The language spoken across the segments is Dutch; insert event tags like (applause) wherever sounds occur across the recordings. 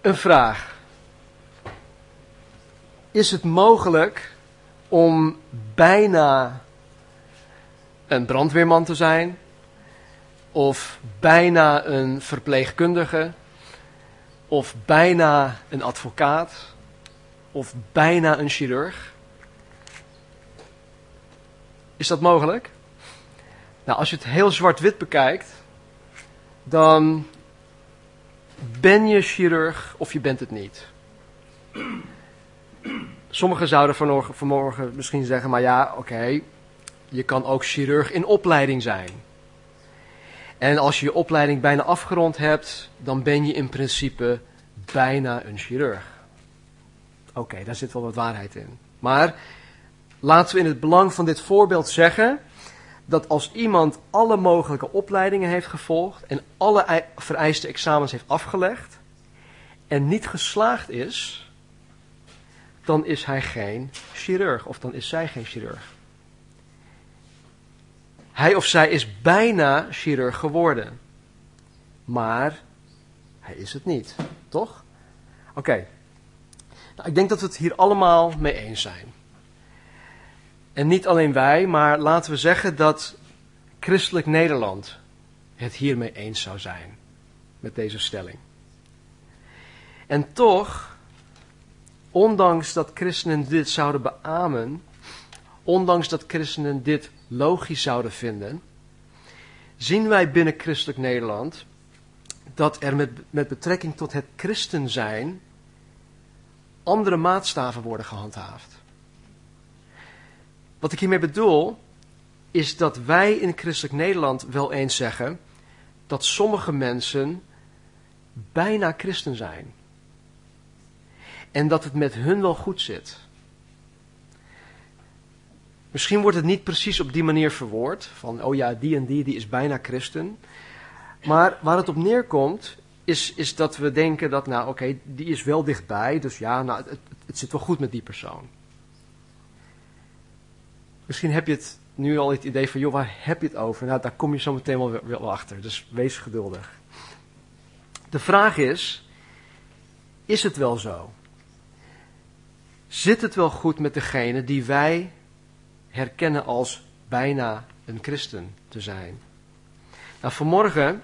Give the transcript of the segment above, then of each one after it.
Een vraag. Is het mogelijk om bijna een brandweerman te zijn? Of bijna een verpleegkundige? Of bijna een advocaat? Of bijna een chirurg? Is dat mogelijk? Nou, als je het heel zwart-wit bekijkt, dan ben je chirurg of je bent het niet. Sommigen zouden vanmorgen, vanmorgen misschien zeggen, maar ja, oké, je kan ook chirurg in opleiding zijn. En als je je opleiding bijna afgerond hebt, dan ben je in principe bijna een chirurg. Oké, daar zit wel wat waarheid in. Maar laten we in het belang van dit voorbeeld zeggen dat als iemand alle mogelijke opleidingen heeft gevolgd en alle vereiste examens heeft afgelegd en niet geslaagd is, dan is hij geen chirurg of dan is zij geen chirurg. Hij of zij is bijna chirurg geworden, maar hij is het niet, toch? Oké, nou, ik denk dat we het hier allemaal mee eens zijn. En niet alleen wij, maar laten we zeggen dat christelijk Nederland het hiermee eens zou zijn. Met deze stelling. En toch, ondanks dat christenen dit zouden beamen, ondanks dat christenen dit logisch zouden vinden, zien wij binnen christelijk Nederland dat er met, met betrekking tot het christen zijn andere maatstaven worden gehandhaafd. Wat ik hiermee bedoel, is dat wij in christelijk Nederland wel eens zeggen dat sommige mensen bijna christen zijn. En dat het met hun wel goed zit. Misschien wordt het niet precies op die manier verwoord, van oh ja, die en die, die is bijna christen. Maar waar het op neerkomt, is, is dat we denken dat, nou oké, die is wel dichtbij, dus ja, nou, het, het zit wel goed met die persoon. Misschien heb je het nu al het idee van, joh, waar heb je het over? Nou, daar kom je zo meteen wel, wel achter, dus wees geduldig. De vraag is, is het wel zo? Zit het wel goed met degene die wij herkennen als bijna een christen te zijn? Nou, vanmorgen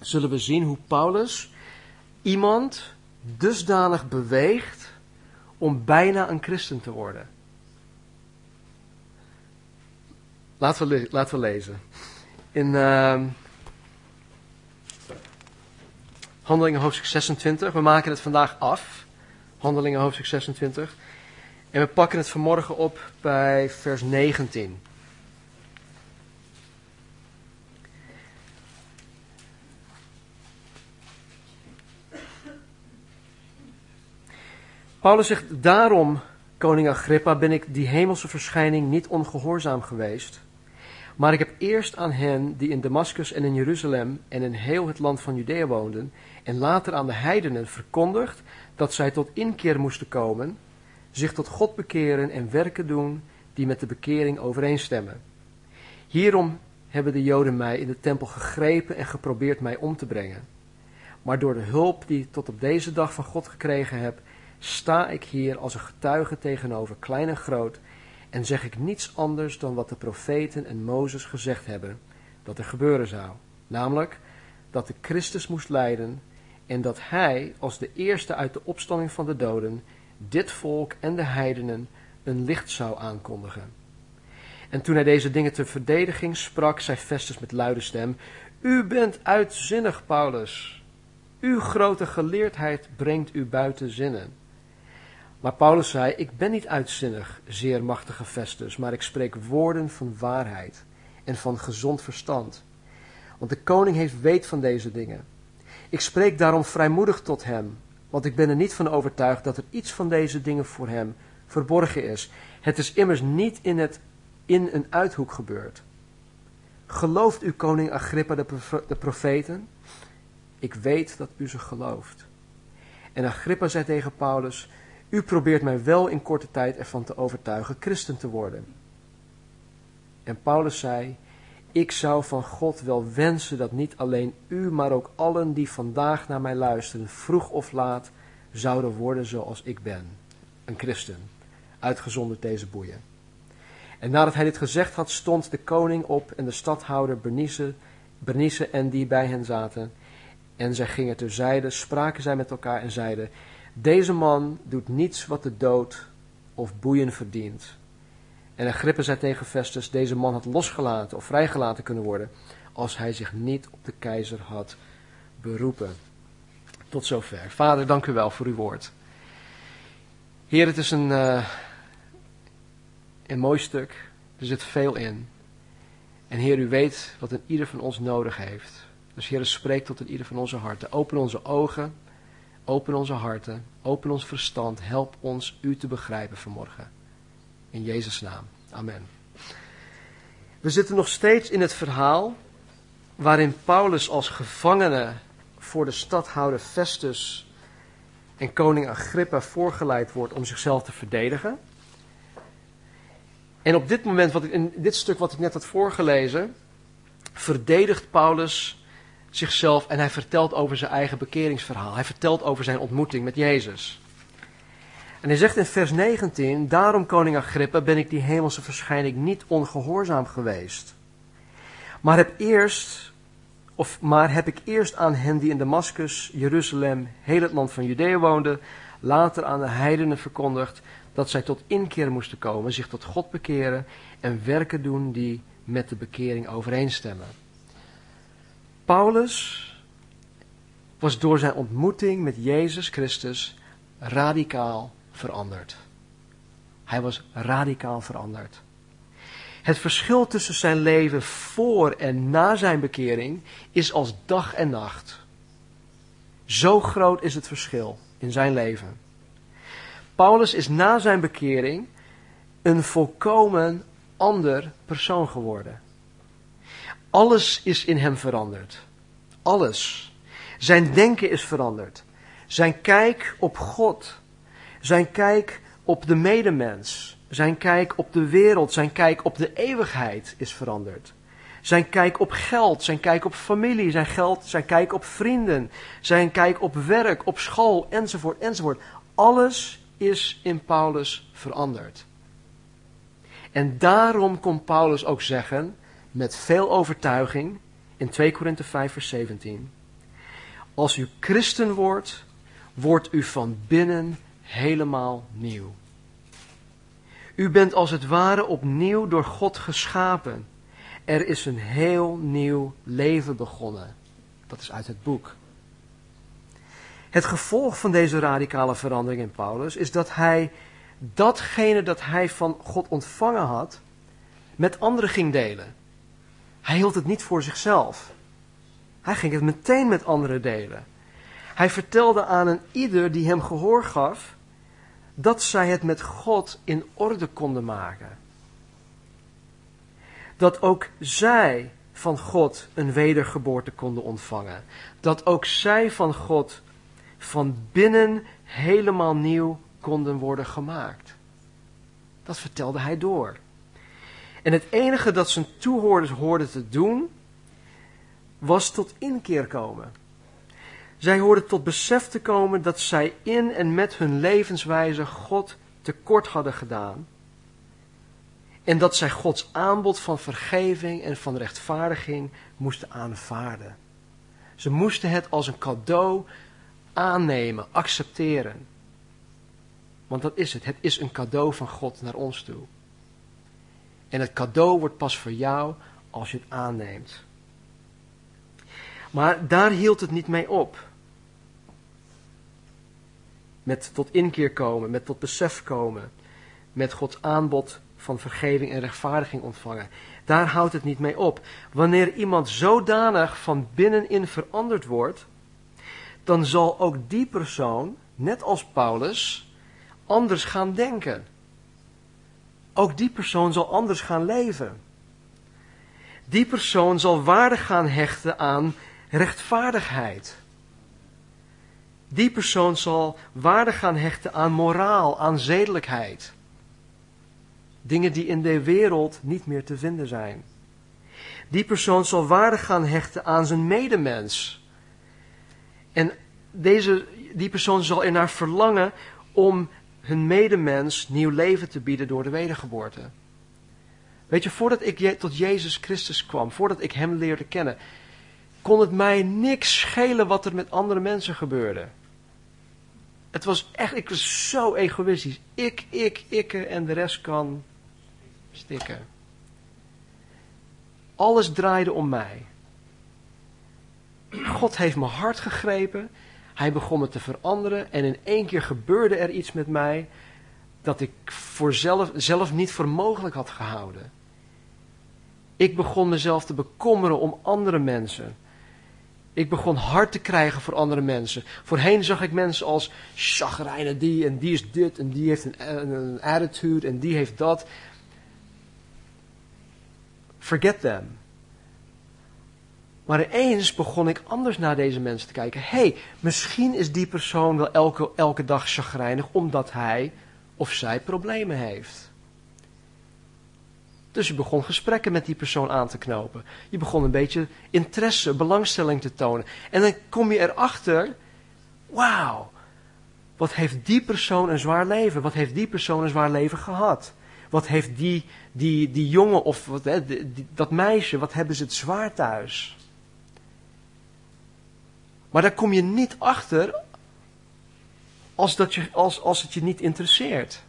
zullen we zien hoe Paulus iemand dusdanig beweegt om bijna een christen te worden. Laten we, laten we lezen. In uh, Handelingen hoofdstuk 26. We maken het vandaag af. Handelingen hoofdstuk 26. En we pakken het vanmorgen op bij vers 19. Paulus zegt, daarom, koning Agrippa, ben ik die hemelse verschijning niet ongehoorzaam geweest. Maar ik heb eerst aan hen die in Damascus en in Jeruzalem en in heel het land van Judea woonden, en later aan de heidenen verkondigd dat zij tot inkeer moesten komen, zich tot God bekeren en werken doen die met de bekering overeenstemmen. Hierom hebben de Joden mij in de tempel gegrepen en geprobeerd mij om te brengen. Maar door de hulp die ik tot op deze dag van God gekregen heb, sta ik hier als een getuige tegenover klein en groot en zeg ik niets anders dan wat de profeten en Mozes gezegd hebben dat er gebeuren zou. Namelijk dat de Christus moest lijden en dat hij als de eerste uit de opstanding van de doden dit volk en de heidenen een licht zou aankondigen. En toen hij deze dingen ter verdediging sprak, zei Festus met luide stem, U bent uitzinnig, Paulus. Uw grote geleerdheid brengt u buiten zinnen. Maar Paulus zei, ik ben niet uitzinnig, zeer machtige Festus, maar ik spreek woorden van waarheid en van gezond verstand. Want de koning heeft weet van deze dingen. Ik spreek daarom vrijmoedig tot hem, want ik ben er niet van overtuigd dat er iets van deze dingen voor hem verborgen is. Het is immers niet in, het, in een uithoek gebeurd. Gelooft u koning Agrippa de, de profeten? Ik weet dat u ze gelooft. En Agrippa zei tegen Paulus, u probeert mij wel in korte tijd ervan te overtuigen christen te worden. En Paulus zei, ik zou van God wel wensen dat niet alleen u, maar ook allen die vandaag naar mij luisteren, vroeg of laat zouden worden zoals ik ben, een christen, uitgezonderd deze boeien. En nadat hij dit gezegd had, stond de koning op en de stadhouder Bernice, Bernice en die bij hen zaten. En zij gingen terzijde, spraken zij met elkaar en zeiden, deze man doet niets wat de dood of boeien verdient. En Agrippa zei tegen Festus, deze man had losgelaten of vrijgelaten kunnen worden, als hij zich niet op de keizer had beroepen. Tot zover. Vader, dank u wel voor uw woord. Heer, het is een, uh, een mooi stuk. Er zit veel in. En Heer, u weet wat een ieder van ons nodig heeft. Dus Heer, spreek tot een ieder van onze harten. Open onze ogen, open onze harten, open ons verstand. Help ons u te begrijpen vanmorgen. In Jezus' naam. Amen. We zitten nog steeds in het verhaal waarin Paulus als gevangene voor de stadhouder Festus en koning Agrippa voorgeleid wordt om zichzelf te verdedigen. En op dit moment, wat ik, in dit stuk wat ik net had voorgelezen, verdedigt Paulus zichzelf en hij vertelt over zijn eigen bekeringsverhaal. Hij vertelt over zijn ontmoeting met Jezus. En hij zegt in vers 19, daarom koning Agrippa ben ik die hemelse verschijning niet ongehoorzaam geweest. Maar heb eerst, of maar heb ik eerst aan hen die in Damascus, Jeruzalem, heel het land van Judea woonden, later aan de heidenen verkondigd dat zij tot inkeer moesten komen, zich tot God bekeren en werken doen die met de bekering overeenstemmen. Paulus was door zijn ontmoeting met Jezus Christus radicaal veranderd. Hij was radicaal veranderd. Het verschil tussen zijn leven voor en na zijn bekering is als dag en nacht. Zo groot is het verschil in zijn leven. Paulus is na zijn bekering een volkomen ander persoon geworden. Alles is in hem veranderd. Alles. Zijn denken is veranderd. Zijn kijk op God zijn kijk op de medemens, zijn kijk op de wereld, zijn kijk op de eeuwigheid is veranderd. Zijn kijk op geld, zijn kijk op familie, zijn, geld, zijn kijk op vrienden, zijn kijk op werk, op school, enzovoort, enzovoort. Alles is in Paulus veranderd. En daarom kon Paulus ook zeggen, met veel overtuiging, in 2 Korinthe 5, vers 17: Als u christen wordt, wordt u van binnen helemaal nieuw. U bent als het ware opnieuw door God geschapen. Er is een heel nieuw leven begonnen. Dat is uit het boek. Het gevolg van deze radicale verandering in Paulus is dat hij datgene dat hij van God ontvangen had, met anderen ging delen. Hij hield het niet voor zichzelf. Hij ging het meteen met anderen delen. Hij vertelde aan een ieder die hem gehoor gaf, dat zij het met God in orde konden maken. Dat ook zij van God een wedergeboorte konden ontvangen. Dat ook zij van God van binnen helemaal nieuw konden worden gemaakt. Dat vertelde hij door. En het enige dat zijn toehoorders hoorden te doen, was tot inkeer komen. Zij hoorden tot besef te komen dat zij in en met hun levenswijze God tekort hadden gedaan. En dat zij Gods aanbod van vergeving en van rechtvaardiging moesten aanvaarden. Ze moesten het als een cadeau aannemen, accepteren. Want dat is het. Het is een cadeau van God naar ons toe. En het cadeau wordt pas voor jou als je het aanneemt. Maar daar hield het niet mee op. Met tot inkeer komen, met tot besef komen, met Gods aanbod van vergeving en rechtvaardiging ontvangen. Daar houdt het niet mee op. Wanneer iemand zodanig van binnenin veranderd wordt, dan zal ook die persoon, net als Paulus, anders gaan denken. Ook die persoon zal anders gaan leven. Die persoon zal waarde gaan hechten aan rechtvaardigheid. Die persoon zal waarde gaan hechten aan moraal, aan zedelijkheid. Dingen die in de wereld niet meer te vinden zijn. Die persoon zal waarde gaan hechten aan zijn medemens. En deze, die persoon zal ernaar verlangen om hun medemens nieuw leven te bieden door de wedergeboorte. Weet je, voordat ik tot Jezus Christus kwam, voordat ik Hem leerde kennen, kon het mij niks schelen wat er met andere mensen gebeurde. Het was echt, ik was zo egoïstisch. Ik, ik, ik en de rest kan stikken. Alles draaide om mij. God heeft mijn hart gegrepen. Hij begon me te veranderen. En in één keer gebeurde er iets met mij. dat ik voor zelf, zelf niet voor mogelijk had gehouden. Ik begon mezelf te bekommeren om andere mensen. Ik begon hard te krijgen voor andere mensen. Voorheen zag ik mensen als chagrijnen die en die is dit en die heeft een, een attitude en die heeft dat. Forget them. Maar ineens begon ik anders naar deze mensen te kijken. Hé, hey, misschien is die persoon wel elke, elke dag chagrijnig omdat hij of zij problemen heeft. Dus je begon gesprekken met die persoon aan te knopen. Je begon een beetje interesse, belangstelling te tonen. En dan kom je erachter, wauw, wat heeft die persoon een zwaar leven? Wat heeft die persoon een zwaar leven gehad? Wat heeft die, die, die jongen of wat, hè, dat meisje, wat hebben ze het zwaar thuis? Maar daar kom je niet achter als, dat je, als, als het je niet interesseert.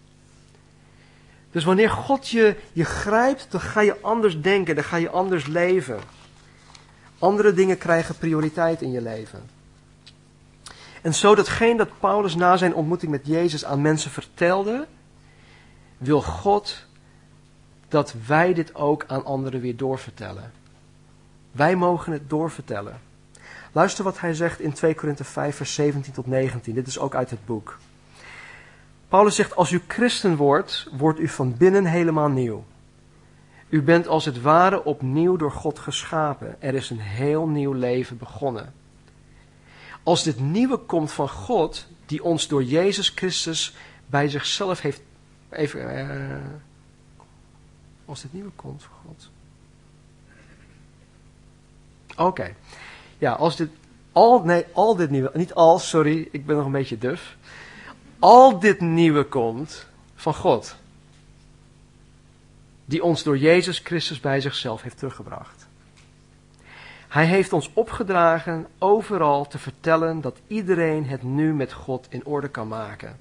Dus wanneer God je, je grijpt, dan ga je anders denken, dan ga je anders leven. Andere dingen krijgen prioriteit in je leven. En zo datgene dat Paulus na zijn ontmoeting met Jezus aan mensen vertelde, wil God dat wij dit ook aan anderen weer doorvertellen. Wij mogen het doorvertellen. Luister wat hij zegt in 2 Korinthe 5, vers 17 tot 19. Dit is ook uit het boek. Paulus zegt, als u christen wordt, wordt u van binnen helemaal nieuw. U bent als het ware opnieuw door God geschapen. Er is een heel nieuw leven begonnen. Als dit nieuwe komt van God, die ons door Jezus Christus bij zichzelf heeft. Even. Uh, als dit nieuwe komt van God. Oké. Ja, als dit. Al, nee, al dit nieuwe. Niet als, sorry, ik ben nog een beetje duf al dit nieuwe komt van God. Die ons door Jezus Christus bij zichzelf heeft teruggebracht. Hij heeft ons opgedragen overal te vertellen dat iedereen het nu met God in orde kan maken.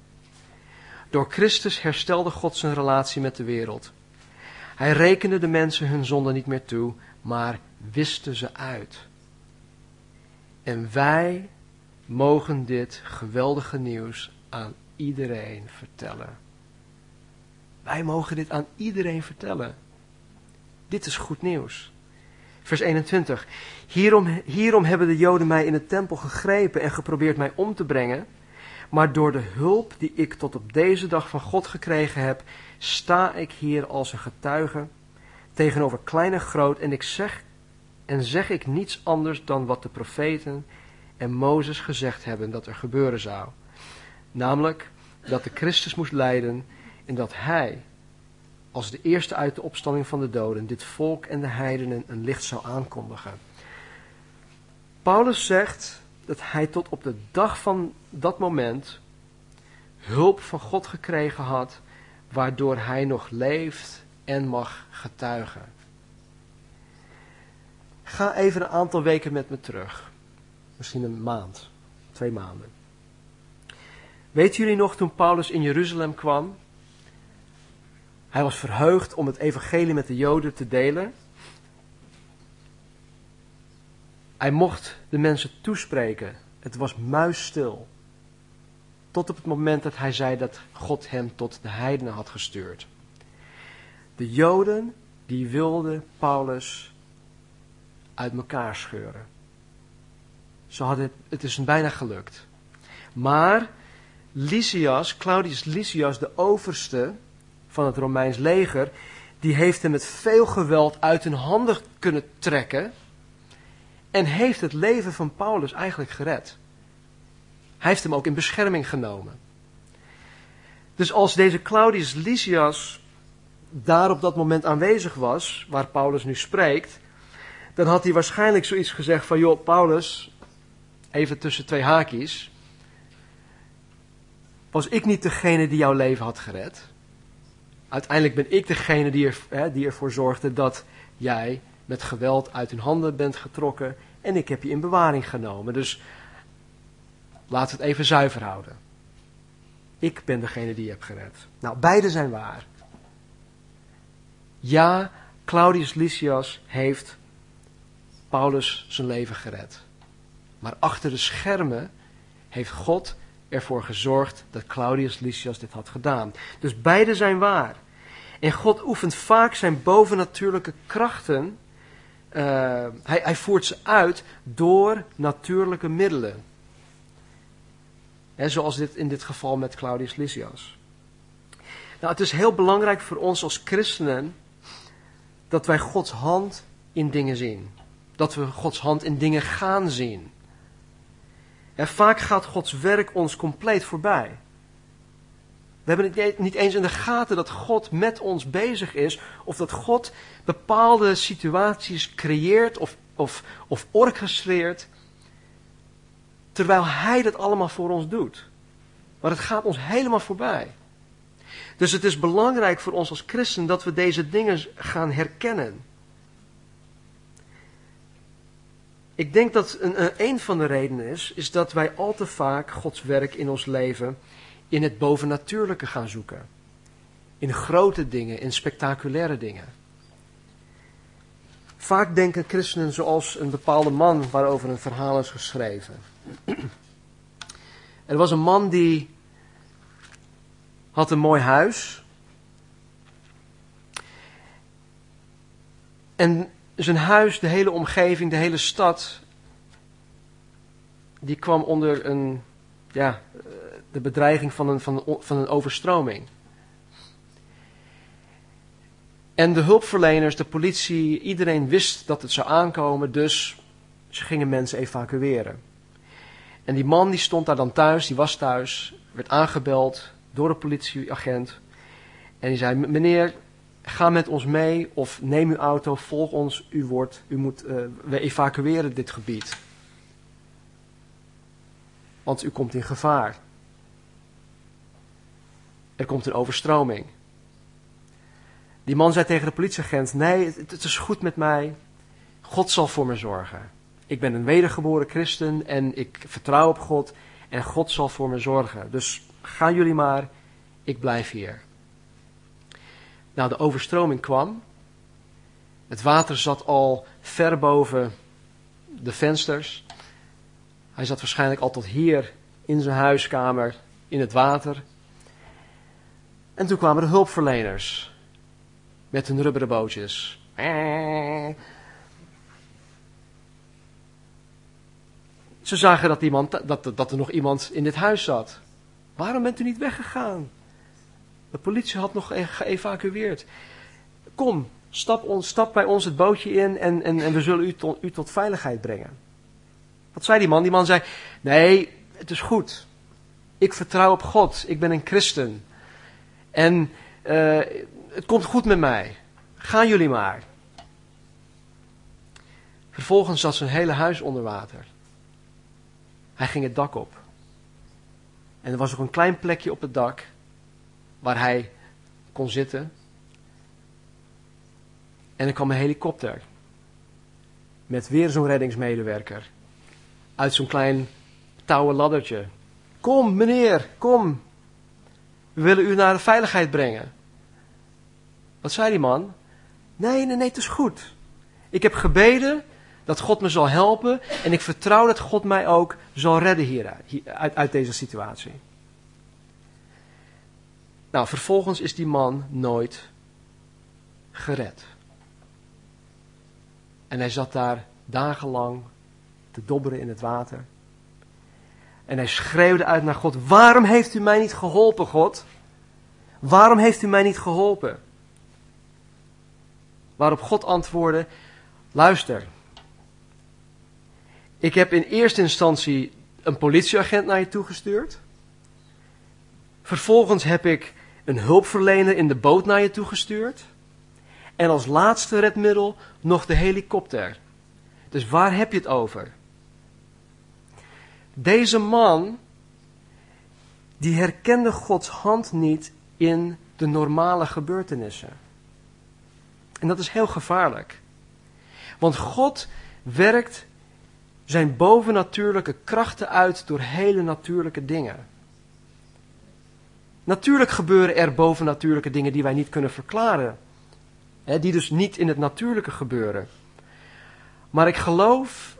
Door Christus herstelde God zijn relatie met de wereld. Hij rekende de mensen hun zonde niet meer toe, maar wiste ze uit. En wij mogen dit geweldige nieuws aan iedereen vertellen. Wij mogen dit aan iedereen vertellen. Dit is goed nieuws. Vers 21. Hierom, hierom hebben de Joden mij in de tempel gegrepen en geprobeerd mij om te brengen. Maar door de hulp die ik tot op deze dag van God gekregen heb, sta ik hier als een getuige tegenover klein en groot en ik zeg en zeg ik niets anders dan wat de profeten en Mozes gezegd hebben dat er gebeuren zou. Namelijk dat de Christus moest lijden en dat hij, als de eerste uit de opstanding van de doden, dit volk en de heidenen een licht zou aankondigen. Paulus zegt dat hij tot op de dag van dat moment hulp van God gekregen had, waardoor hij nog leeft en mag getuigen. Ga even een aantal weken met me terug. Misschien een maand, twee maanden. Weet jullie nog toen Paulus in Jeruzalem kwam? Hij was verheugd om het evangelie met de Joden te delen. Hij mocht de mensen toespreken. Het was muisstil. Tot op het moment dat hij zei dat God hem tot de heidenen had gestuurd. De Joden die wilden Paulus uit elkaar scheuren. Ze hadden, het, het is bijna gelukt. Maar Lysias, Claudius Lysias, de overste van het Romeins leger, die heeft hem met veel geweld uit hun handen kunnen trekken en heeft het leven van Paulus eigenlijk gered. Hij heeft hem ook in bescherming genomen. Dus als deze Claudius Lysias daar op dat moment aanwezig was, waar Paulus nu spreekt, dan had hij waarschijnlijk zoiets gezegd van, joh, Paulus, even tussen twee haakjes. Was ik niet degene die jouw leven had gered? Uiteindelijk ben ik degene die, er, hè, die ervoor zorgde dat jij met geweld uit hun handen bent getrokken en ik heb je in bewaring genomen. Dus laten we het even zuiver houden. Ik ben degene die je hebt gered. Nou, beide zijn waar. Ja, Claudius Lysias heeft Paulus zijn leven gered. Maar achter de schermen heeft God ervoor gezorgd dat Claudius Lysias dit had gedaan. Dus beide zijn waar. En God oefent vaak zijn bovennatuurlijke krachten. Uh, hij, hij voert ze uit door natuurlijke middelen. Zoals dit in dit geval met Claudius Lysias. Nou, het is heel belangrijk voor ons als christenen dat wij Gods hand in dingen zien. Dat we Gods hand in dingen gaan zien. En vaak gaat Gods werk ons compleet voorbij. We hebben het niet eens in de gaten dat God met ons bezig is, of dat God bepaalde situaties creëert of, of, of orchestreert, terwijl Hij dat allemaal voor ons doet. Maar het gaat ons helemaal voorbij. Dus het is belangrijk voor ons als christen dat we deze dingen gaan herkennen. Ik denk dat een, een van de redenen is, is dat wij al te vaak Gods werk in ons leven in het bovennatuurlijke gaan zoeken. In grote dingen, in spectaculaire dingen. Vaak denken christenen zoals een bepaalde man waarover een verhaal is geschreven. (clears throat) Er was een man die had een mooi huis. En zijn huis, de hele omgeving, de hele stad, die kwam onder een, ja, de bedreiging van een, van, van een overstroming. En de hulpverleners, de politie, iedereen wist dat het zou aankomen, dus ze gingen mensen evacueren. En die man die stond daar dan thuis, die was thuis, werd aangebeld door een politieagent. En die zei, meneer, ga met ons mee of neem uw auto, volg ons, u wordt, u moet, uh, we evacueren dit gebied. Want u komt in gevaar. Er komt een overstroming. Die man zei tegen de politieagent: Nee, het, het is goed met mij. God zal voor me zorgen. Ik ben een wedergeboren christen en ik vertrouw op God en God zal voor me zorgen. Dus gaan jullie maar, ik blijf hier. Nou, de overstroming kwam. Het water zat al ver boven de vensters. Hij zat waarschijnlijk al tot hier in zijn huiskamer in het water. En toen kwamen de hulpverleners met hun rubberen bootjes. Ze zagen dat, iemand, dat, dat er nog iemand in dit huis zat. Waarom bent u niet weggegaan? De politie had nog geëvacueerd. Kom, stap, ons, stap bij ons het bootje in en, en, en we zullen u tot, u tot veiligheid brengen. Wat zei die man? Die man zei: Nee, het is goed. Ik vertrouw op God. Ik ben een christen. En uh, het komt goed met mij. Gaan jullie maar. Vervolgens zat zijn hele huis onder water. Hij ging het dak op. En er was ook een klein plekje op het dak waar hij kon zitten. En er kwam een helikopter. Met weer zo'n reddingsmedewerker. Uit zo'n klein touwen laddertje. Kom, meneer, kom. We willen u naar de veiligheid brengen. Wat zei die man? Nee, nee, nee, het is goed. Ik heb gebeden dat God me zal helpen en ik vertrouw dat God mij ook zal redden hieruit, uit, uit deze situatie. Nou, vervolgens is die man nooit gered. En hij zat daar dagenlang te dobberen in het water. En hij schreeuwde uit naar God: Waarom heeft u mij niet geholpen, God? Waarom heeft u mij niet geholpen? Waarop God antwoordde: Luister. Ik heb in eerste instantie een politieagent naar je toegestuurd. Vervolgens heb ik een hulpverlener in de boot naar je toegestuurd. En als laatste redmiddel nog de helikopter Dus waar heb je het over? Deze man, die herkende Gods hand niet in de normale gebeurtenissen. En dat is heel gevaarlijk. Want God werkt zijn bovennatuurlijke krachten uit door hele natuurlijke dingen. Natuurlijk gebeuren er bovennatuurlijke dingen die wij niet kunnen verklaren. Hè, die dus niet in het natuurlijke gebeuren. Maar ik geloof,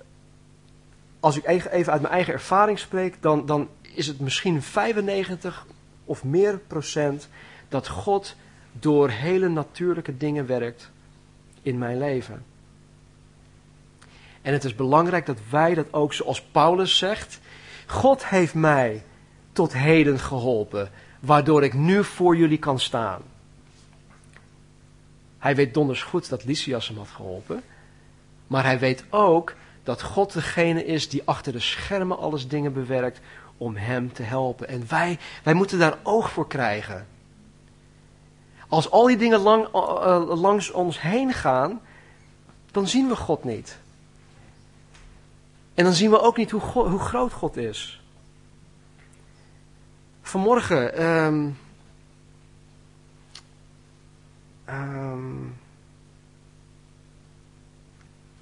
als ik even uit mijn eigen ervaring spreek, dan, dan is het misschien 95 of meer procent dat God door hele natuurlijke dingen werkt in mijn leven. En het is belangrijk dat wij dat ook, zoals Paulus zegt, God heeft mij tot heden geholpen, waardoor ik nu voor jullie kan staan. Hij weet donders goed dat Lysias hem had geholpen, maar hij weet ook dat God degene is die achter de schermen alles dingen bewerkt om hem te helpen. En wij, wij moeten daar oog voor krijgen. Als al die dingen lang, uh, langs ons heen gaan, dan zien we God niet. En dan zien we ook niet hoe, hoe groot God is. Vanmorgen. Um,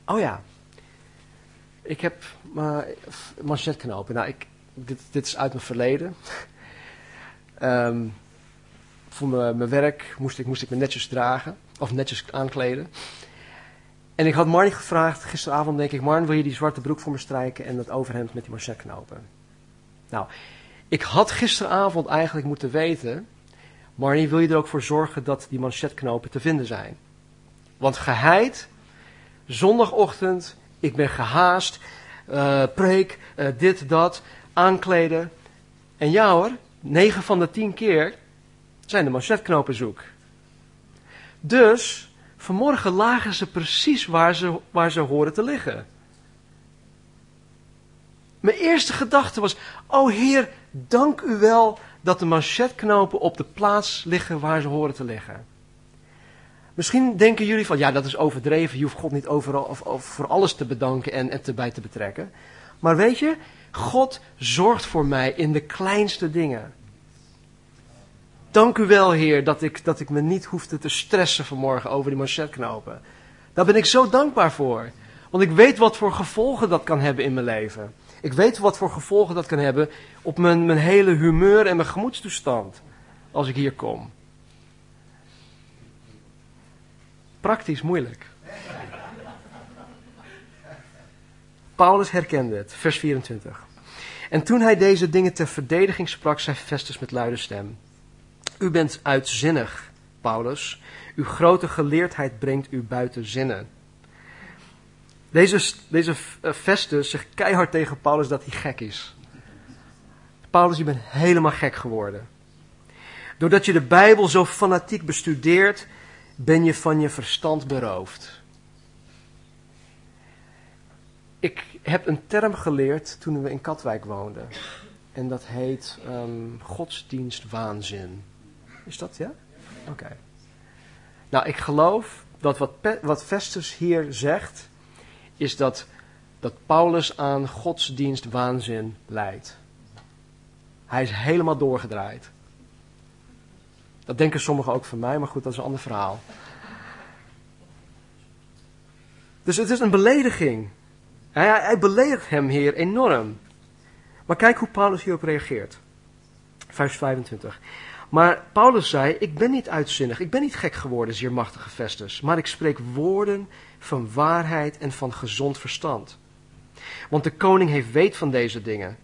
oh ja. Ik heb uh, manchetknopen. Nou, ik, dit, is uit mijn verleden. um, (laughs) voor mijn werk moest ik, moest ik me netjes dragen. Of netjes aankleden. En ik had Marnie gevraagd, gisteravond denk ik, Marn, wil je die zwarte broek voor me strijken en dat overhemd met die manchetknopen? Nou, ik had gisteravond eigenlijk moeten weten, Marnie, wil je er ook voor zorgen dat die manchetknopen te vinden zijn? Want geheid, zondagochtend, ik ben gehaast, uh, preek, uh, dit, dat, aankleden. En ja hoor, 9 van de 10 keer zijn de manchetknopen zoek. Dus Vanmorgen lagen ze precies waar ze, waar ze horen te liggen. Mijn eerste gedachte was: Oh Heer, dank u wel dat de manchetknopen op de plaats liggen waar ze horen te liggen. Misschien denken jullie van: Ja, dat is overdreven. Je hoeft God niet overal of, of voor alles te bedanken en, erbij te betrekken. Maar weet je, God zorgt voor mij in de kleinste dingen. Dank u wel, Heer, dat ik, dat ik me niet hoefde te stressen vanmorgen over die manchetknopen. Daar ben ik zo dankbaar voor. Want ik weet wat voor gevolgen dat kan hebben in mijn leven. Ik weet wat voor gevolgen dat kan hebben op mijn, mijn hele humeur en mijn gemoedstoestand. Als ik hier kom. Praktisch moeilijk. Paulus herkende het, vers 24. En toen hij deze dingen ter verdediging sprak, zei Festus met luide stem. U bent uitzinnig, Paulus. Uw grote geleerdheid brengt u buiten zinnen. Deze, deze Festus zegt keihard tegen Paulus dat hij gek is. Paulus, je bent helemaal gek geworden. Doordat je de Bijbel zo fanatiek bestudeert, ben je van je verstand beroofd. Ik heb een term geleerd toen we in Katwijk woonden. En dat heet um, godsdienstwaanzin. Is dat ja? Oké. Nou, ik geloof dat wat, wat Festus hier zegt, is dat, dat Paulus aan godsdienst waanzin leidt. Hij is helemaal doorgedraaid. Dat denken sommigen ook van mij, maar goed, dat is een ander verhaal. Dus het is een belediging. Hij, hij beledigt hem hier enorm. Maar kijk hoe Paulus hierop reageert. Vers 25. Maar Paulus zei, ik ben niet uitzinnig, ik ben niet gek geworden, zeer machtige Festus, maar ik spreek woorden van waarheid en van gezond verstand. Want de koning heeft weet van deze dingen.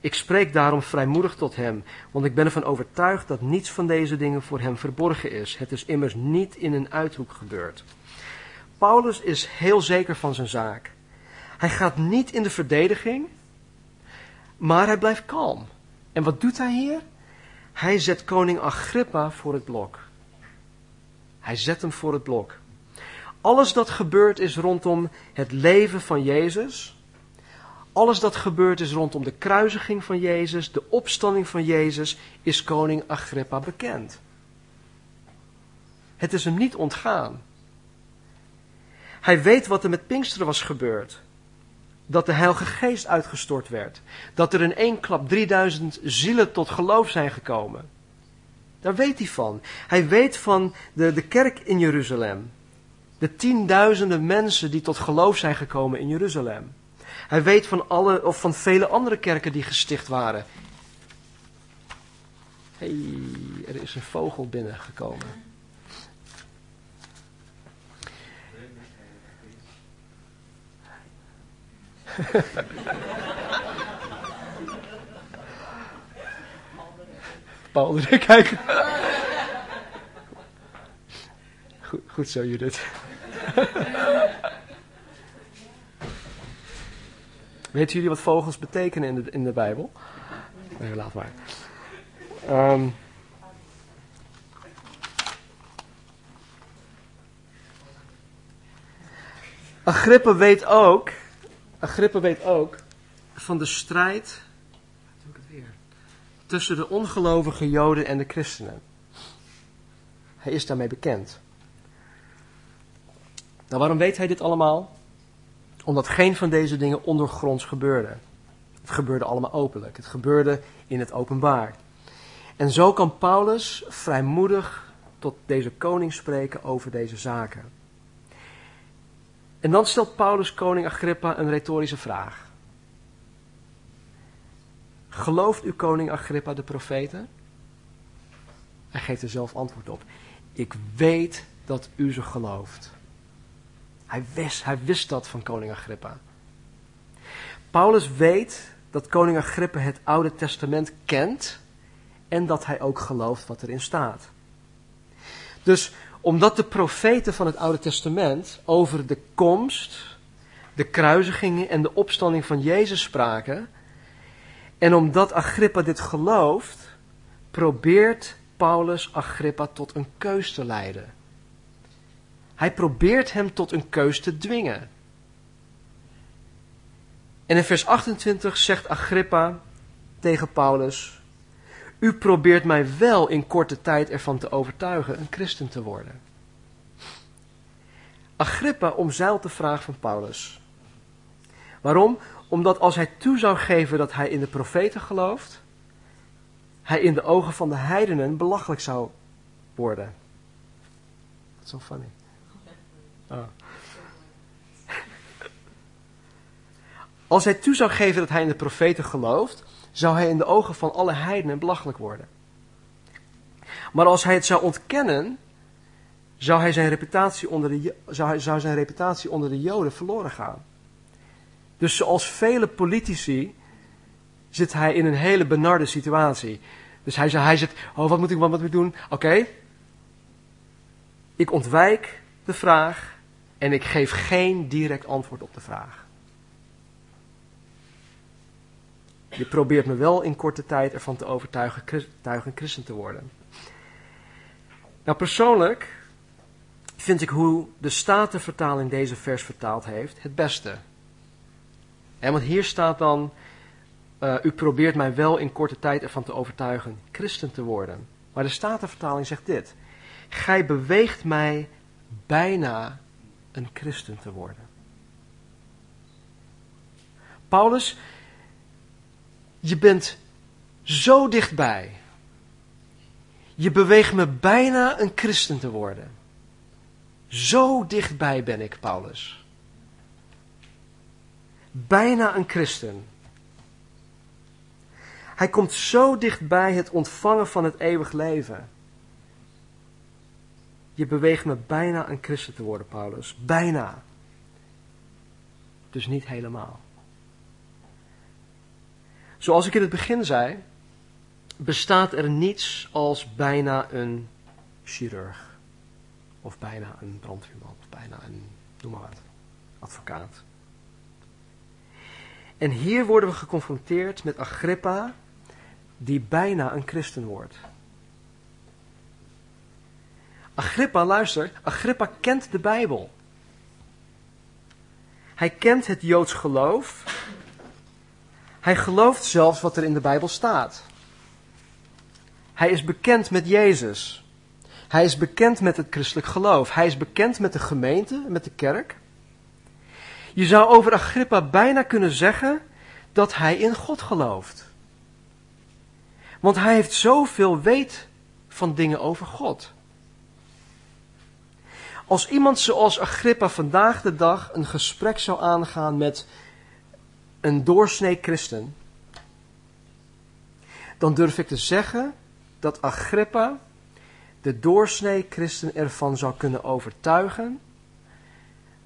Ik spreek daarom vrijmoedig tot hem, want ik ben ervan overtuigd dat niets van deze dingen voor hem verborgen is. Het is immers niet in een uithoek gebeurd. Paulus is heel zeker van zijn zaak. Hij gaat niet in de verdediging, maar hij blijft kalm. En wat doet hij hier? Hij zet koning Agrippa voor het blok. Hij zet hem voor het blok. Alles dat gebeurd is rondom het leven van Jezus, alles dat gebeurd is rondom de kruisiging van Jezus, de opstanding van Jezus, is koning Agrippa bekend. Het is hem niet ontgaan. Hij weet wat er met Pinksteren was gebeurd. Dat de Heilige Geest uitgestort werd. Dat er in één klap 3000 zielen tot geloof zijn gekomen. Daar weet hij van. Hij weet van de, de kerk in Jeruzalem. De tienduizenden mensen die tot geloof zijn gekomen in Jeruzalem. Hij weet van, alle, of van vele andere kerken die gesticht waren. hey, er is een vogel binnengekomen. (laughs) Paul (laughs) kijken. Goed, goed zo, Judith. (laughs) Weten jullie wat vogels betekenen in de, in de Bijbel? Nee, laat maar. Um, Agrippa weet ook, Agrippa weet ook van de strijd tussen de ongelovige Joden en de christenen. Hij is daarmee bekend. Nou, waarom weet hij dit allemaal? Omdat geen van deze dingen ondergronds gebeurde. Het gebeurde allemaal openlijk. Het gebeurde in het openbaar. En zo kan Paulus vrijmoedig tot deze koning spreken over deze zaken. En dan stelt Paulus koning Agrippa een retorische vraag. Gelooft u koning Agrippa de profeten? Hij geeft er zelf antwoord op. Ik weet dat u ze gelooft. Hij wist, hij wist dat van koning Agrippa. Paulus weet dat koning Agrippa het Oude Testament kent en dat hij ook gelooft wat erin staat. Dus omdat de profeten van het Oude Testament over de komst, de kruisigingen en de opstanding van Jezus spraken, en omdat Agrippa dit gelooft, probeert Paulus Agrippa tot een keus te leiden. Hij probeert hem tot een keus te dwingen. En in vers 28 zegt Agrippa tegen Paulus: U probeert mij wel in korte tijd ervan te overtuigen een christen te worden. Agrippa omzeilt de vraag van Paulus. Waarom? Omdat als hij toe zou geven dat hij in de profeten gelooft, hij in de ogen van de heidenen belachelijk zou worden. Dat is funny. Oh. Als hij toe zou geven dat hij in de profeten gelooft, zou hij in de ogen van alle heidenen belachelijk worden. Maar als hij het zou ontkennen, zou, hij zijn reputatie onder de, zou, zou zijn reputatie onder de Joden verloren gaan. Dus zoals vele politici zit hij in een hele benarde situatie. Dus hij, hij zegt, oh wat moet ik, wat moet ik doen? Oké, ik ontwijk de vraag en ik geef geen direct antwoord op de vraag. Je probeert me wel in korte tijd ervan te overtuigen, christen te worden. Nou, persoonlijk vind ik hoe de Statenvertaling deze vers vertaald heeft het beste. Want hier staat dan, uh, u probeert mij wel in korte tijd ervan te overtuigen christen te worden. Maar de Statenvertaling zegt dit. Gij beweegt mij bijna een christen te worden. Paulus, je bent zo dichtbij. Je beweegt me bijna een christen te worden. Zo dichtbij ben ik, Paulus. Bijna een christen. Hij komt zo dichtbij het ontvangen van het eeuwig leven. Je beweegt me bijna een christen te worden, Paulus. Bijna. Dus niet helemaal. Zoals ik in het begin zei, bestaat er niets als bijna een chirurg. Of bijna een brandweerman, of bijna een, noem maar wat, advocaat. En hier worden we geconfronteerd met Agrippa, die bijna een christen wordt. Agrippa, luister, Agrippa kent de Bijbel. Hij kent het Joods geloof. Hij gelooft zelfs wat er in de Bijbel staat. Hij is bekend met Jezus. Hij is bekend met het christelijk geloof. Hij is bekend met de gemeente, met de kerk. Je zou over Agrippa bijna kunnen zeggen dat hij in God gelooft. Want hij heeft zoveel weet van dingen over God. Als iemand zoals Agrippa vandaag de dag een gesprek zou aangaan met een doorsnee christen, dan durf ik te zeggen dat Agrippa de doorsnee christen ervan zou kunnen overtuigen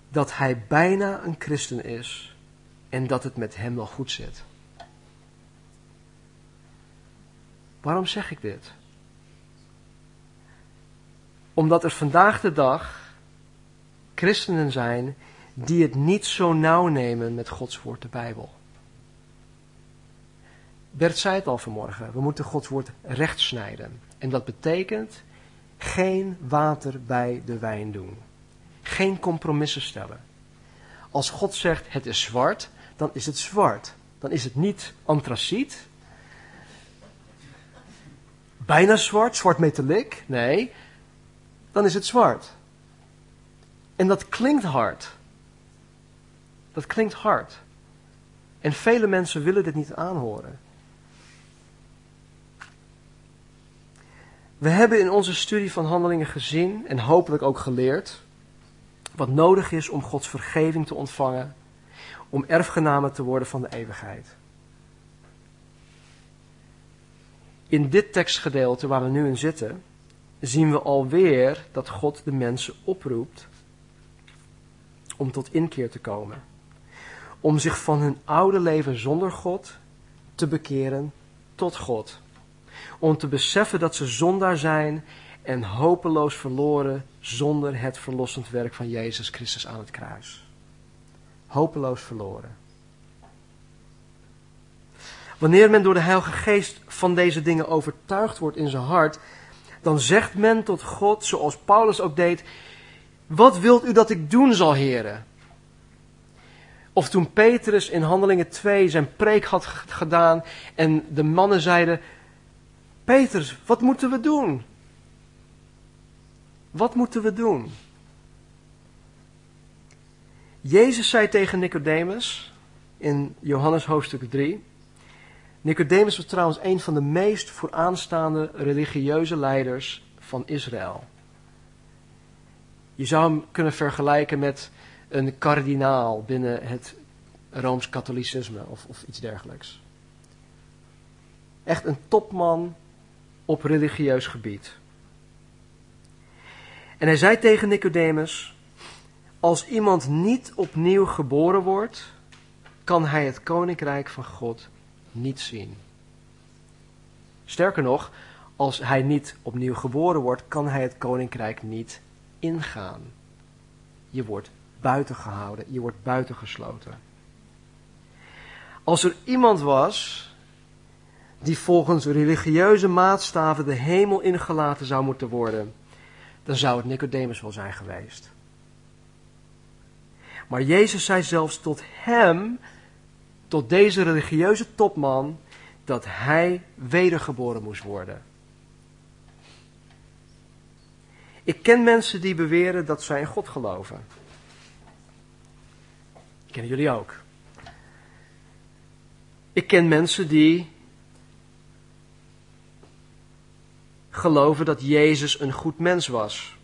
dat hij bijna een christen is en dat het met hem wel goed zit. Waarom zeg ik dit? Omdat er vandaag de dag christenen zijn die het niet zo nauw nemen met Gods woord, de Bijbel. Bert zei het al vanmorgen, we moeten Gods woord recht snijden. En dat betekent geen water bij de wijn doen. Geen compromissen stellen. Als God zegt het is zwart, dan is het zwart. Dan is het niet antraciet. Bijna zwart, zwart metalik. Nee, dan is het zwart. En dat klinkt hard. Dat klinkt hard. En vele mensen willen dit niet aanhoren. We hebben in onze studie van handelingen gezien en hopelijk ook geleerd wat nodig is om Gods vergeving te ontvangen, om erfgenamen te worden van de eeuwigheid. In dit tekstgedeelte waar we nu in zitten, zien we alweer dat God de mensen oproept om tot inkeer te komen. Om zich van hun oude leven zonder God te bekeren tot God. Om te beseffen dat ze zondaar zijn en hopeloos verloren zonder het verlossend werk van Jezus Christus aan het kruis. Hopeloos verloren. Wanneer men door de Heilige Geest van deze dingen overtuigd wordt in zijn hart, dan zegt men tot God, zoals Paulus ook deed, wat wilt u dat ik doen zal, heren? Of toen Petrus in Handelingen 2 zijn preek had gedaan en de mannen zeiden, Petrus, wat moeten we doen? Wat moeten we doen? Jezus zei tegen Nicodemus in Johannes hoofdstuk 3. Nicodemus was trouwens een van de meest vooraanstaande religieuze leiders van Israël. Je zou hem kunnen vergelijken met een kardinaal binnen het Rooms-Katholicisme of, of iets dergelijks. Echt een topman op religieus gebied. En hij zei tegen Nicodemus: Als iemand niet opnieuw geboren wordt, kan hij het koninkrijk van God niet zien. Sterker nog, als hij niet opnieuw geboren wordt, kan hij het koninkrijk niet ingaan. Je wordt buiten gehouden, je wordt buitengesloten. Als er iemand was die volgens religieuze maatstaven de hemel ingelaten zou moeten worden, dan zou het Nicodemus wel zijn geweest. Maar Jezus zei zelfs tot hem, tot deze religieuze topman, dat hij wedergeboren moest worden. Ik ken mensen die beweren dat zij in God geloven. Ik ken jullie ook. Ik ken mensen die geloven dat Jezus een goed mens was.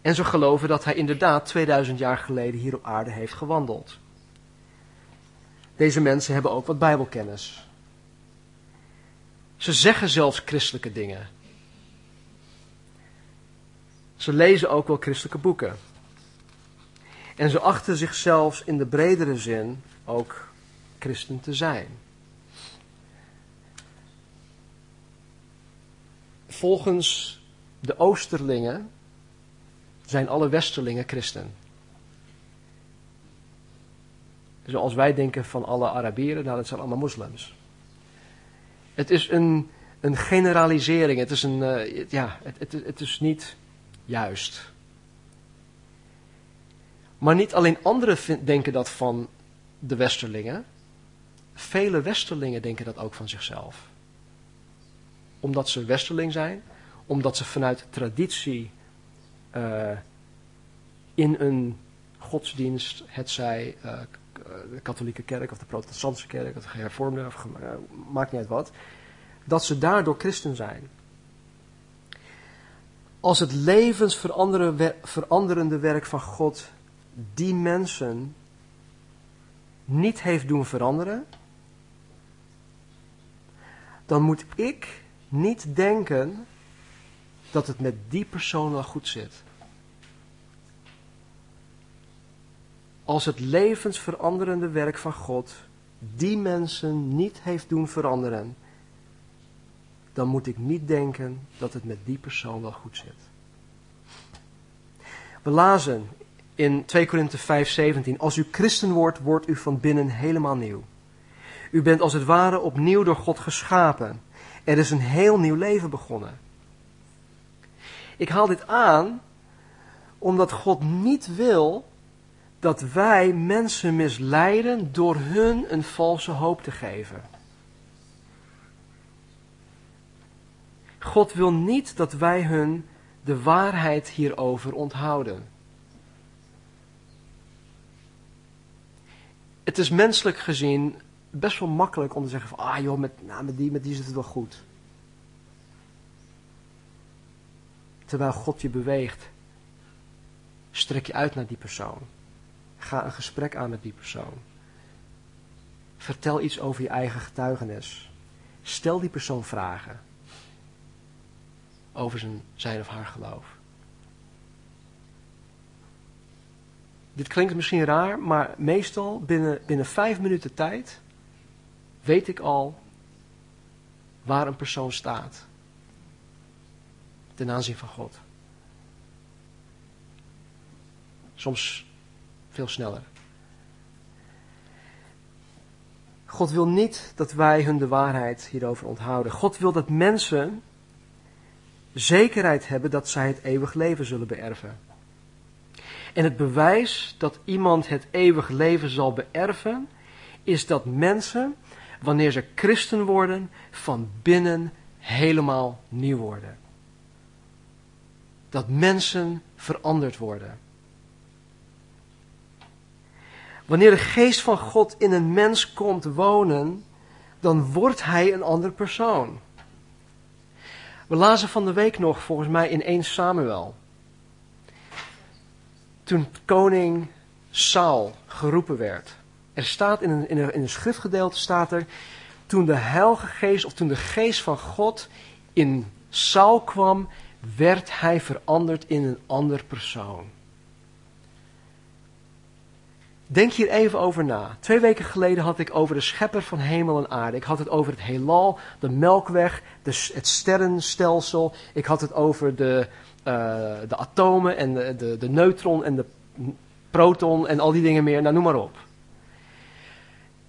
En ze geloven dat hij inderdaad 2000 jaar geleden hier op aarde heeft gewandeld. Deze mensen hebben ook wat Bijbelkennis. Ze zeggen zelfs christelijke dingen. Ze lezen ook wel christelijke boeken. En ze achten zichzelf in de bredere zin ook christen te zijn. Volgens de Oosterlingen zijn alle Westerlingen christen. Zoals wij denken van alle Arabieren, nou dat zijn allemaal moslims. Het is een, een generalisering, het is, een, uh, ja, het, het, het is niet juist. Maar niet alleen anderen denken dat van de Westerlingen, vele Westerlingen denken dat ook van zichzelf. Omdat ze Westerling zijn, omdat ze vanuit traditie uh, in een godsdienst, het zij uh, de katholieke kerk of de protestantse kerk of de of, maakt niet uit wat, dat ze door christen zijn. Als het levensveranderende werk van God die mensen niet heeft doen veranderen, dan moet ik niet denken dat het met die persoon wel goed zit. Als het levensveranderende werk van God die mensen niet heeft doen veranderen, dan moet ik niet denken dat het met die persoon wel goed zit. We lazen in 2 Korinthe 5:17, als u christen wordt, wordt u van binnen helemaal nieuw. U bent als het ware opnieuw door God geschapen. Er is een heel nieuw leven begonnen. Ik haal dit aan omdat God niet wil dat wij mensen misleiden door hun een valse hoop te geven. God wil niet dat wij hun de waarheid hierover onthouden. Het is menselijk gezien best wel makkelijk om te zeggen van, ah joh, met, nou, met, die, met die zit het wel goed. Terwijl God je beweegt, strek je uit naar die persoon. Ga een gesprek aan met die persoon. Vertel iets over je eigen getuigenis. Stel die persoon vragen over zijn, zijn of haar geloof. Dit klinkt misschien raar, maar meestal binnen, binnen vijf minuten tijd weet ik al waar een persoon staat ten aanzien van God. Soms veel sneller. God wil niet dat wij hun de waarheid hierover onthouden. God wil dat mensen zekerheid hebben dat zij het eeuwig leven zullen beërven. En het bewijs dat iemand het eeuwig leven zal beërven, is dat mensen, wanneer ze christen worden, van binnen helemaal nieuw worden. Dat mensen veranderd worden. Wanneer de geest van God in een mens komt wonen, dan wordt hij een ander persoon. We lazen van de week nog, volgens mij, in 1 Samuel. Toen koning Saul geroepen werd. Er staat in een, in een, in een schriftgedeelte, staat er, toen de heilige geest, of toen de geest van God in Saul kwam, werd hij veranderd in een ander persoon. Denk hier even over na. Twee weken geleden had ik over de schepper van hemel en aarde. Ik had het over het heelal, de melkweg, het sterrenstelsel. Ik had het over de, uh, de atomen en de, de, de neutron en de proton en al die dingen meer. Nou, noem maar op.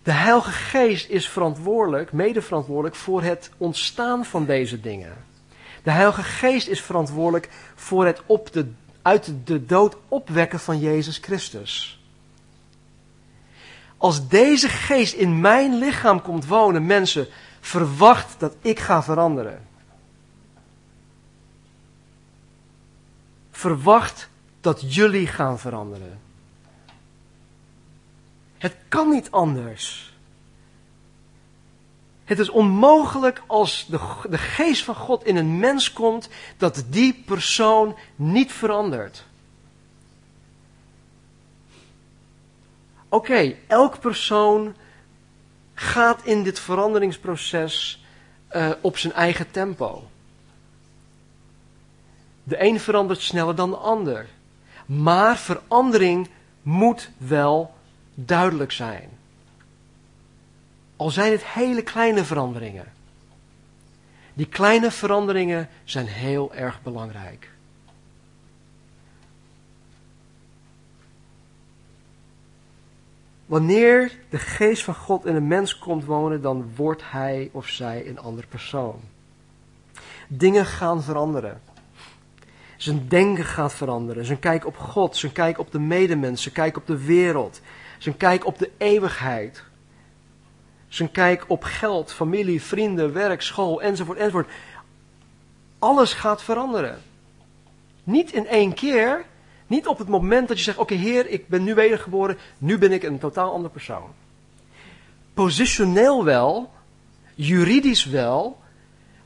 De Heilige Geest is verantwoordelijk, mede verantwoordelijk voor het ontstaan van deze dingen. De Heilige Geest is verantwoordelijk voor het op de, uit de dood opwekken van Jezus Christus. Als deze geest in mijn lichaam komt wonen, mensen, verwacht dat ik ga veranderen. Verwacht dat jullie gaan veranderen. Het kan niet anders. Het is onmogelijk als de, de geest van God in een mens komt, dat die persoon niet verandert. Oké, elk persoon gaat in dit veranderingsproces uh, op zijn eigen tempo. De een verandert sneller dan de ander. Maar verandering moet wel duidelijk zijn. Al zijn het hele kleine veranderingen. Die kleine veranderingen zijn heel erg belangrijk. Wanneer de geest van God in een mens komt wonen, dan wordt hij of zij een ander persoon. Dingen gaan veranderen. Zijn denken gaat veranderen. Zijn kijk op God, zijn kijk op de medemens, zijn kijk op de wereld, zijn kijk op de eeuwigheid. Zijn kijk op geld, familie, vrienden, werk, school, enzovoort, enzovoort. Alles gaat veranderen. Niet in één keer, Niet op het moment dat je zegt: Oké, Heer, ik ben nu wedergeboren, nu ben ik een totaal andere persoon. Positioneel wel, juridisch wel,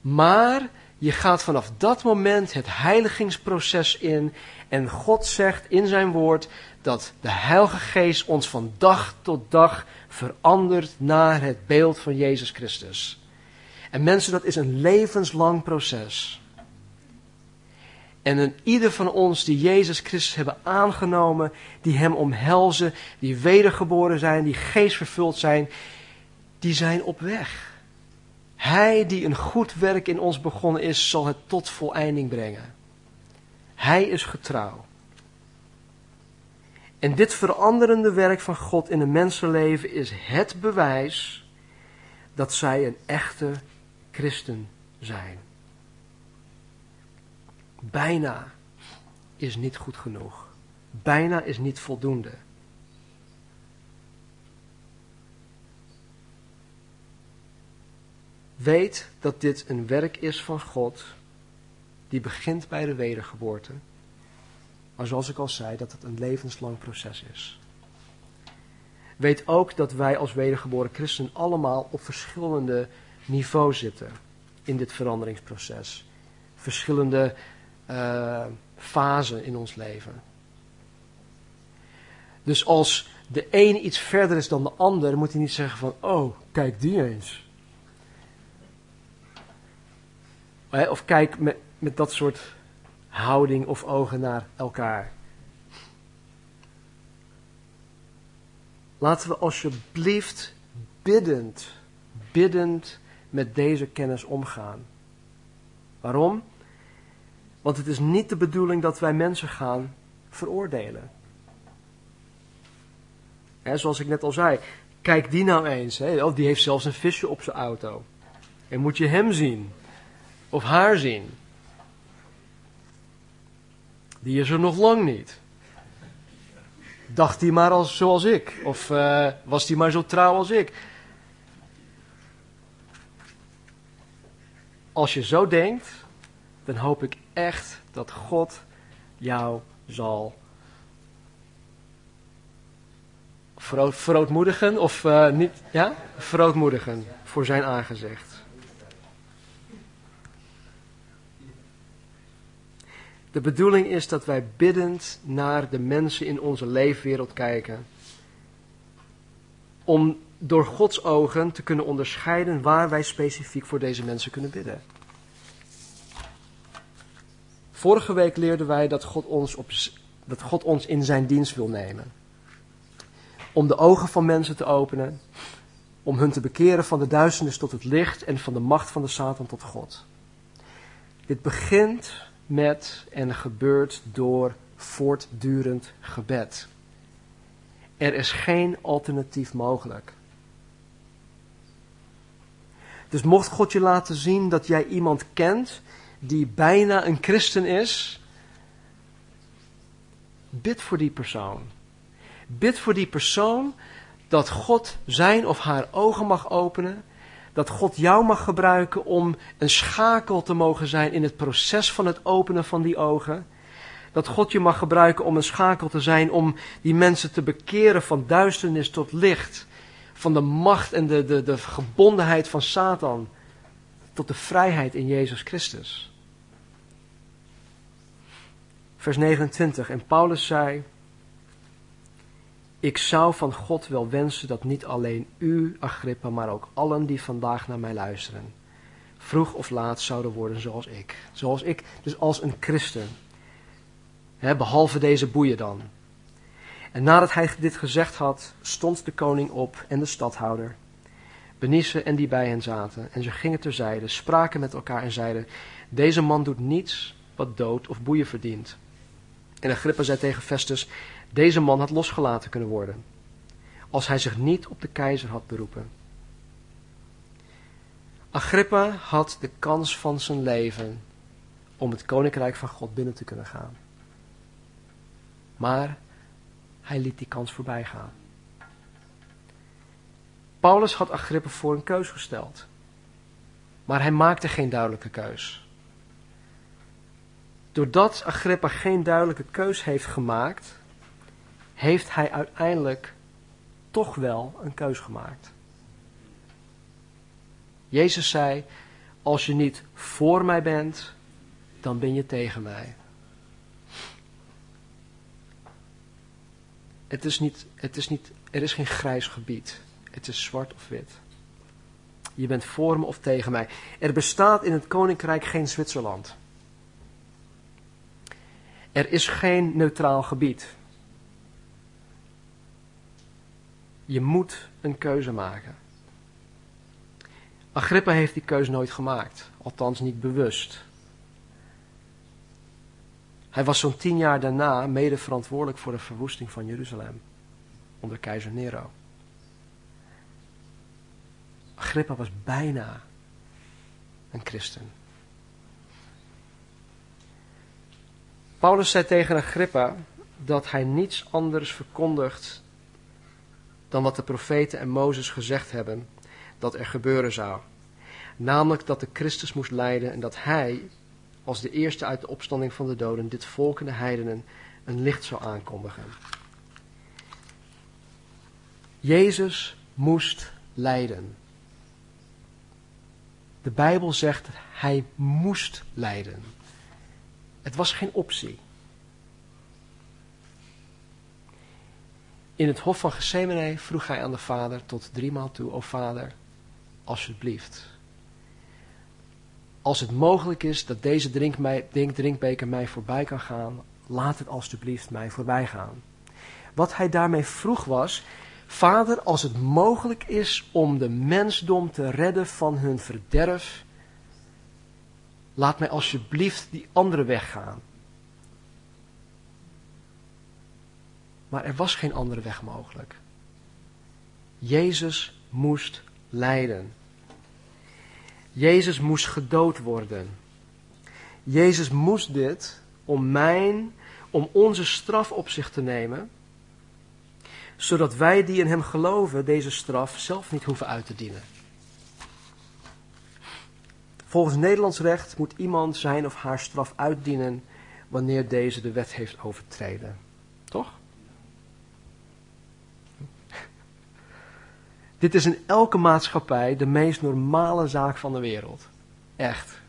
maar je gaat vanaf dat moment het heiligingsproces in en God zegt in zijn woord dat de Heilige Geest ons van dag tot dag verandert naar het beeld van Jezus Christus. En mensen, dat is een levenslang proces. En een ieder van ons die Jezus Christus hebben aangenomen, die Hem omhelzen, die wedergeboren zijn, die geestvervuld zijn, die zijn op weg. Hij die een goed werk in ons begonnen is, zal het tot voleinding brengen. Hij is getrouw. En dit veranderende werk van God in een mensenleven is het bewijs dat zij een echte christen zijn. Bijna is niet goed genoeg. Bijna is niet voldoende. Weet dat dit een werk is van God, die begint bij de wedergeboorte. Maar zoals ik al zei, dat het een levenslang proces is. Weet ook dat wij als wedergeboren christen allemaal op verschillende niveaus zitten in dit veranderingsproces. Verschillende uh, fasen in ons leven. Dus als de een iets verder is dan de ander, moet hij niet zeggen van, oh, kijk die eens. Of kijk met, met dat soort houding of ogen naar elkaar. Laten we alsjeblieft biddend, biddend met deze kennis omgaan. Waarom? Want het is niet de bedoeling dat wij mensen gaan veroordelen. zoals ik net al zei, kijk die nou eens. oh, die heeft zelfs een visje op zijn auto. En moet je hem zien? Of haar zien? Die is er nog lang niet. Dacht hij maar als, zoals ik? Of uh, was hij maar zo trouw als ik? Als je zo denkt, dan hoop ik echt dat God jou zal verootmoedigen of uh, niet, ja, verootmoedigen voor zijn aangezicht. De bedoeling is dat wij biddend naar de mensen in onze leefwereld kijken. Om door Gods ogen te kunnen onderscheiden waar wij specifiek voor deze mensen kunnen bidden. Vorige week leerden wij dat God ons, op, dat God ons in zijn dienst wil nemen. Om de ogen van mensen te openen. Om hun te bekeren van de duisternis tot het licht en van de macht van de Satan tot God. Dit begint met en gebeurt door voortdurend gebed. Er is geen alternatief mogelijk. Dus mocht God je laten zien dat jij iemand kent die bijna een christen is, bid voor die persoon. Bid voor die persoon dat God zijn of haar ogen mag openen, dat God jou mag gebruiken om een schakel te mogen zijn in het proces van het openen van die ogen. Dat God je mag gebruiken om een schakel te zijn om die mensen te bekeren van duisternis tot licht. Van de macht en de, de, de gebondenheid van Satan tot de vrijheid in Jezus Christus. Vers 29. En Paulus zei: Ik zou van God wel wensen dat niet alleen u, Agrippa, maar ook allen die vandaag naar mij luisteren, vroeg of laat zouden worden zoals ik. Zoals ik, dus als een christen. behalve deze boeien dan. En nadat hij dit gezegd had, stond de koning op en de stadhouder, Benice en die bij hen zaten. En ze gingen terzijde, spraken met elkaar en zeiden: Deze man doet niets wat dood of boeien verdient. En Agrippa zei tegen Festus, deze man had losgelaten kunnen worden, als hij zich niet op de keizer had beroepen. Agrippa had de kans van zijn leven om het koninkrijk van God binnen te kunnen gaan. Maar hij liet die kans voorbij gaan. Paulus had Agrippa voor een keus gesteld, maar hij maakte geen duidelijke keus. Doordat Agrippa geen duidelijke keus heeft gemaakt, heeft hij uiteindelijk toch wel een keus gemaakt. Jezus zei: Als je niet voor mij bent, dan ben je tegen mij. Het is niet, het is niet, er is geen grijs gebied. Het is zwart of wit. Je bent voor me of tegen mij. Er bestaat in het koninkrijk geen Zwitserland. Er is geen neutraal gebied. Je moet een keuze maken. Agrippa heeft die keuze nooit gemaakt, althans niet bewust. Hij was zo'n tien jaar daarna mede verantwoordelijk voor de verwoesting van Jeruzalem onder keizer Nero. Agrippa was bijna een christen. Paulus zei tegen Agrippa dat hij niets anders verkondigt dan wat de profeten en Mozes gezegd hebben dat er gebeuren zou. Namelijk dat de Christus moest lijden en dat hij, als de eerste uit de opstanding van de doden, dit volk en de heidenen een licht zou aankondigen. Jezus moest lijden. De Bijbel zegt dat hij moest lijden. Het was geen optie. In het hof van Gethsemane vroeg hij aan de vader tot driemaal toe, o vader, alsjeblieft. Als het mogelijk is dat deze drinkbeker mij voorbij kan gaan, laat het alsjeblieft mij voorbij gaan. Wat hij daarmee vroeg was, Vader, als het mogelijk is om de mensdom te redden van hun verderf, laat mij alsjeblieft die andere weg gaan. Maar er was geen andere weg mogelijk. Jezus moest lijden. Jezus moest gedood worden. Jezus moest dit om mijn, om onze straf op zich te nemen, zodat wij die in Hem geloven deze straf zelf niet hoeven uit te dienen. Volgens Nederlands recht moet iemand zijn of haar straf uitdienen wanneer deze de wet heeft overtreden. Toch? (laughs) Dit is in elke maatschappij de meest normale zaak van de wereld. Echt.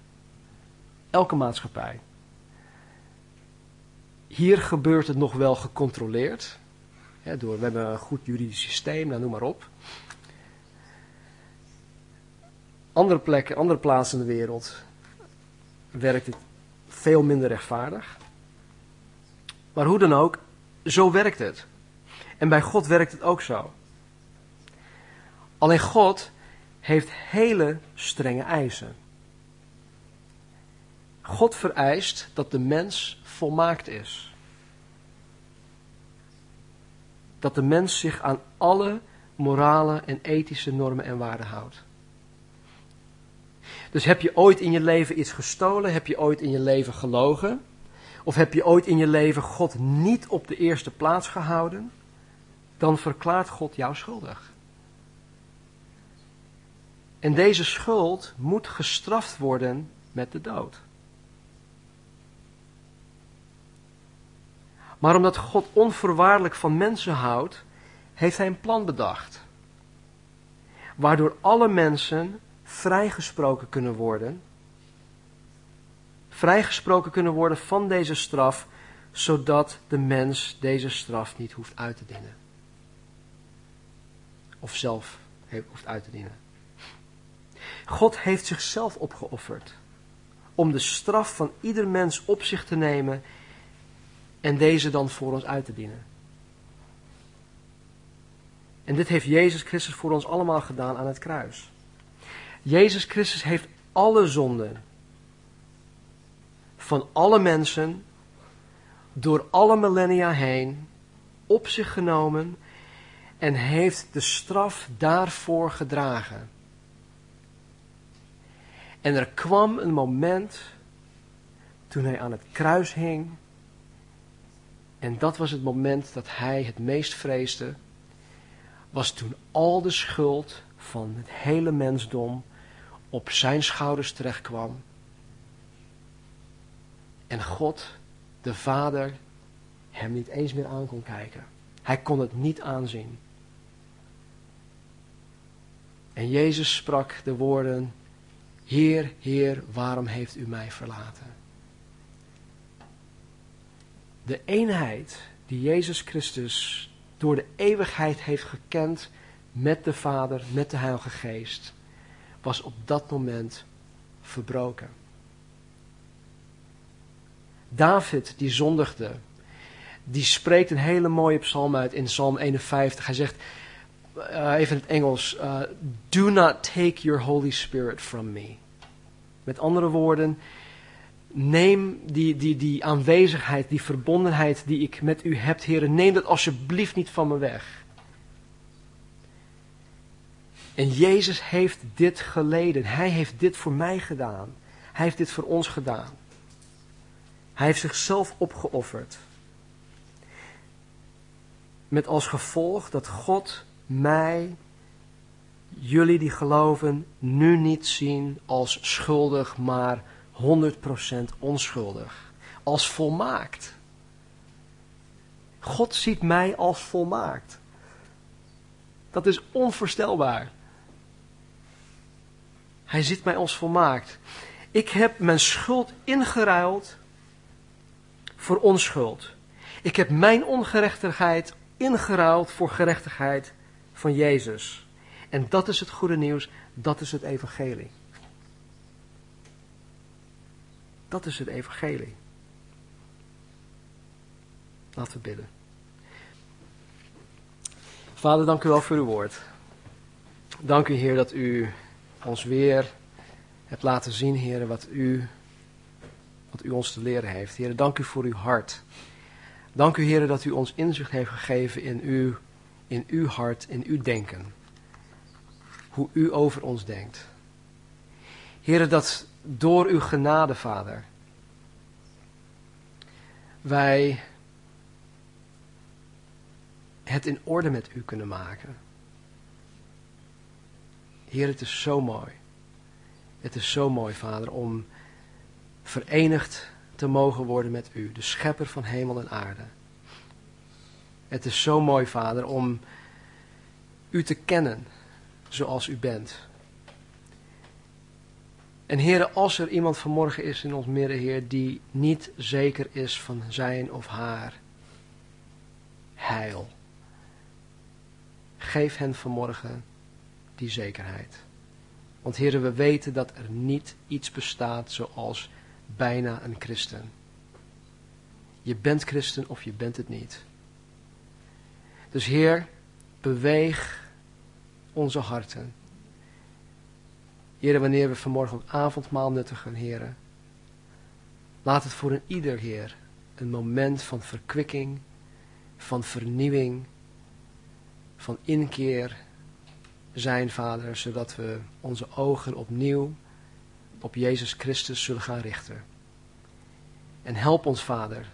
Elke maatschappij. Hier gebeurt het nog wel gecontroleerd. Door, we hebben een goed juridisch systeem, nou, noem maar op. Andere plekken, andere plaatsen in de wereld werkt het veel minder rechtvaardig. Maar hoe dan ook, zo werkt het. En bij God werkt het ook zo. Alleen God heeft hele strenge eisen. God vereist dat de mens volmaakt is. Dat de mens zich aan alle morale en ethische normen en waarden houdt. Dus heb je ooit in je leven iets gestolen? Heb je ooit in je leven gelogen? Of heb je ooit in je leven God niet op de eerste plaats gehouden? Dan verklaart God jou schuldig. En deze schuld moet gestraft worden met de dood. Maar omdat God onvoorwaardelijk van mensen houdt, heeft hij een plan bedacht. Waardoor alle mensen vrijgesproken kunnen worden. Vrijgesproken kunnen worden van deze straf, zodat de mens deze straf niet hoeft uit te dienen. Of zelf hoeft uit te dienen. God heeft zichzelf opgeofferd om de straf van ieder mens op zich te nemen en deze dan voor ons uit te dienen. En dit heeft Jezus Christus voor ons allemaal gedaan aan het kruis. Jezus Christus heeft alle zonden van alle mensen door alle millennia heen op zich genomen en heeft de straf daarvoor gedragen. En er kwam een moment toen hij aan het kruis hing. En dat was het moment dat hij het meest vreesde. Was toen al de schuld van het hele mensdom op zijn schouders terechtkwam. En God, de Vader, hem niet eens meer aan kon kijken. Hij kon het niet aanzien. En Jezus sprak de woorden, Heer, Heer, waarom heeft u mij verlaten? De eenheid die Jezus Christus door de eeuwigheid heeft gekend met de Vader, met de Heilige Geest, was op dat moment verbroken. David, die zondigde, die spreekt een hele mooie psalm uit in Psalm 51. Hij zegt, uh, even in het Engels, uh, do not take your Holy Spirit from me. Met andere woorden, neem die, die, die aanwezigheid, die verbondenheid die ik met u heb, heren, neem dat alsjeblieft niet van me weg. En Jezus heeft dit geleden. Hij heeft dit voor mij gedaan. Hij heeft dit voor ons gedaan. Hij heeft zichzelf opgeofferd. Met als gevolg dat God mij, jullie die geloven, nu niet zien als schuldig, maar 100% onschuldig. Als volmaakt. God ziet mij als volmaakt. Dat is onvoorstelbaar. Hij ziet mij als volmaakt. Ik heb mijn schuld ingeruild voor onschuld. Ik heb mijn ongerechtigheid ingeruild voor gerechtigheid van Jezus. En dat is het goede nieuws, dat is het evangelie. Dat is het evangelie. Laten we bidden. Vader, dank u wel voor uw woord. Dank u, Heer, dat u ons weer hebt laten zien, Heer, wat u, wat u ons te leren heeft. Heer, dank u voor uw hart. Dank u, Heer, dat u ons inzicht heeft gegeven in uw, in uw hart, in uw denken. Hoe u over ons denkt. Heer, dat door uw genade, Vader, wij het in orde met u kunnen maken. Heer, het is zo mooi. Het is zo mooi, Vader, om verenigd te mogen worden met u, de schepper van hemel en aarde. Het is zo mooi, Vader, om u te kennen zoals u bent. En Heer, als er iemand vanmorgen is in ons midden, Heer, die niet zeker is van zijn of haar heil, geef hen vanmorgen die zekerheid. Want heren, we weten dat er niet iets bestaat zoals bijna een christen. Je bent christen of je bent het niet. Dus Heer, beweeg onze harten. Heren, wanneer we vanmorgen ook avondmaal nuttigen, heren. Laat het voor een ieder, Heer, een moment van verkwikking, van vernieuwing, van inkeer zijn, Vader, zodat we onze ogen opnieuw op Jezus Christus zullen gaan richten. En help ons, Vader,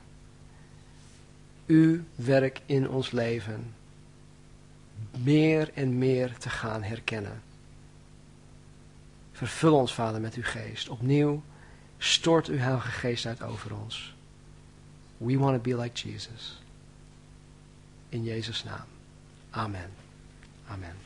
uw werk in ons leven meer en meer te gaan herkennen. Vervul ons, Vader, met uw geest. Opnieuw stort uw Heilige Geest uit over ons. We want to be like Jesus. In Jezus' naam. Amen. Amen.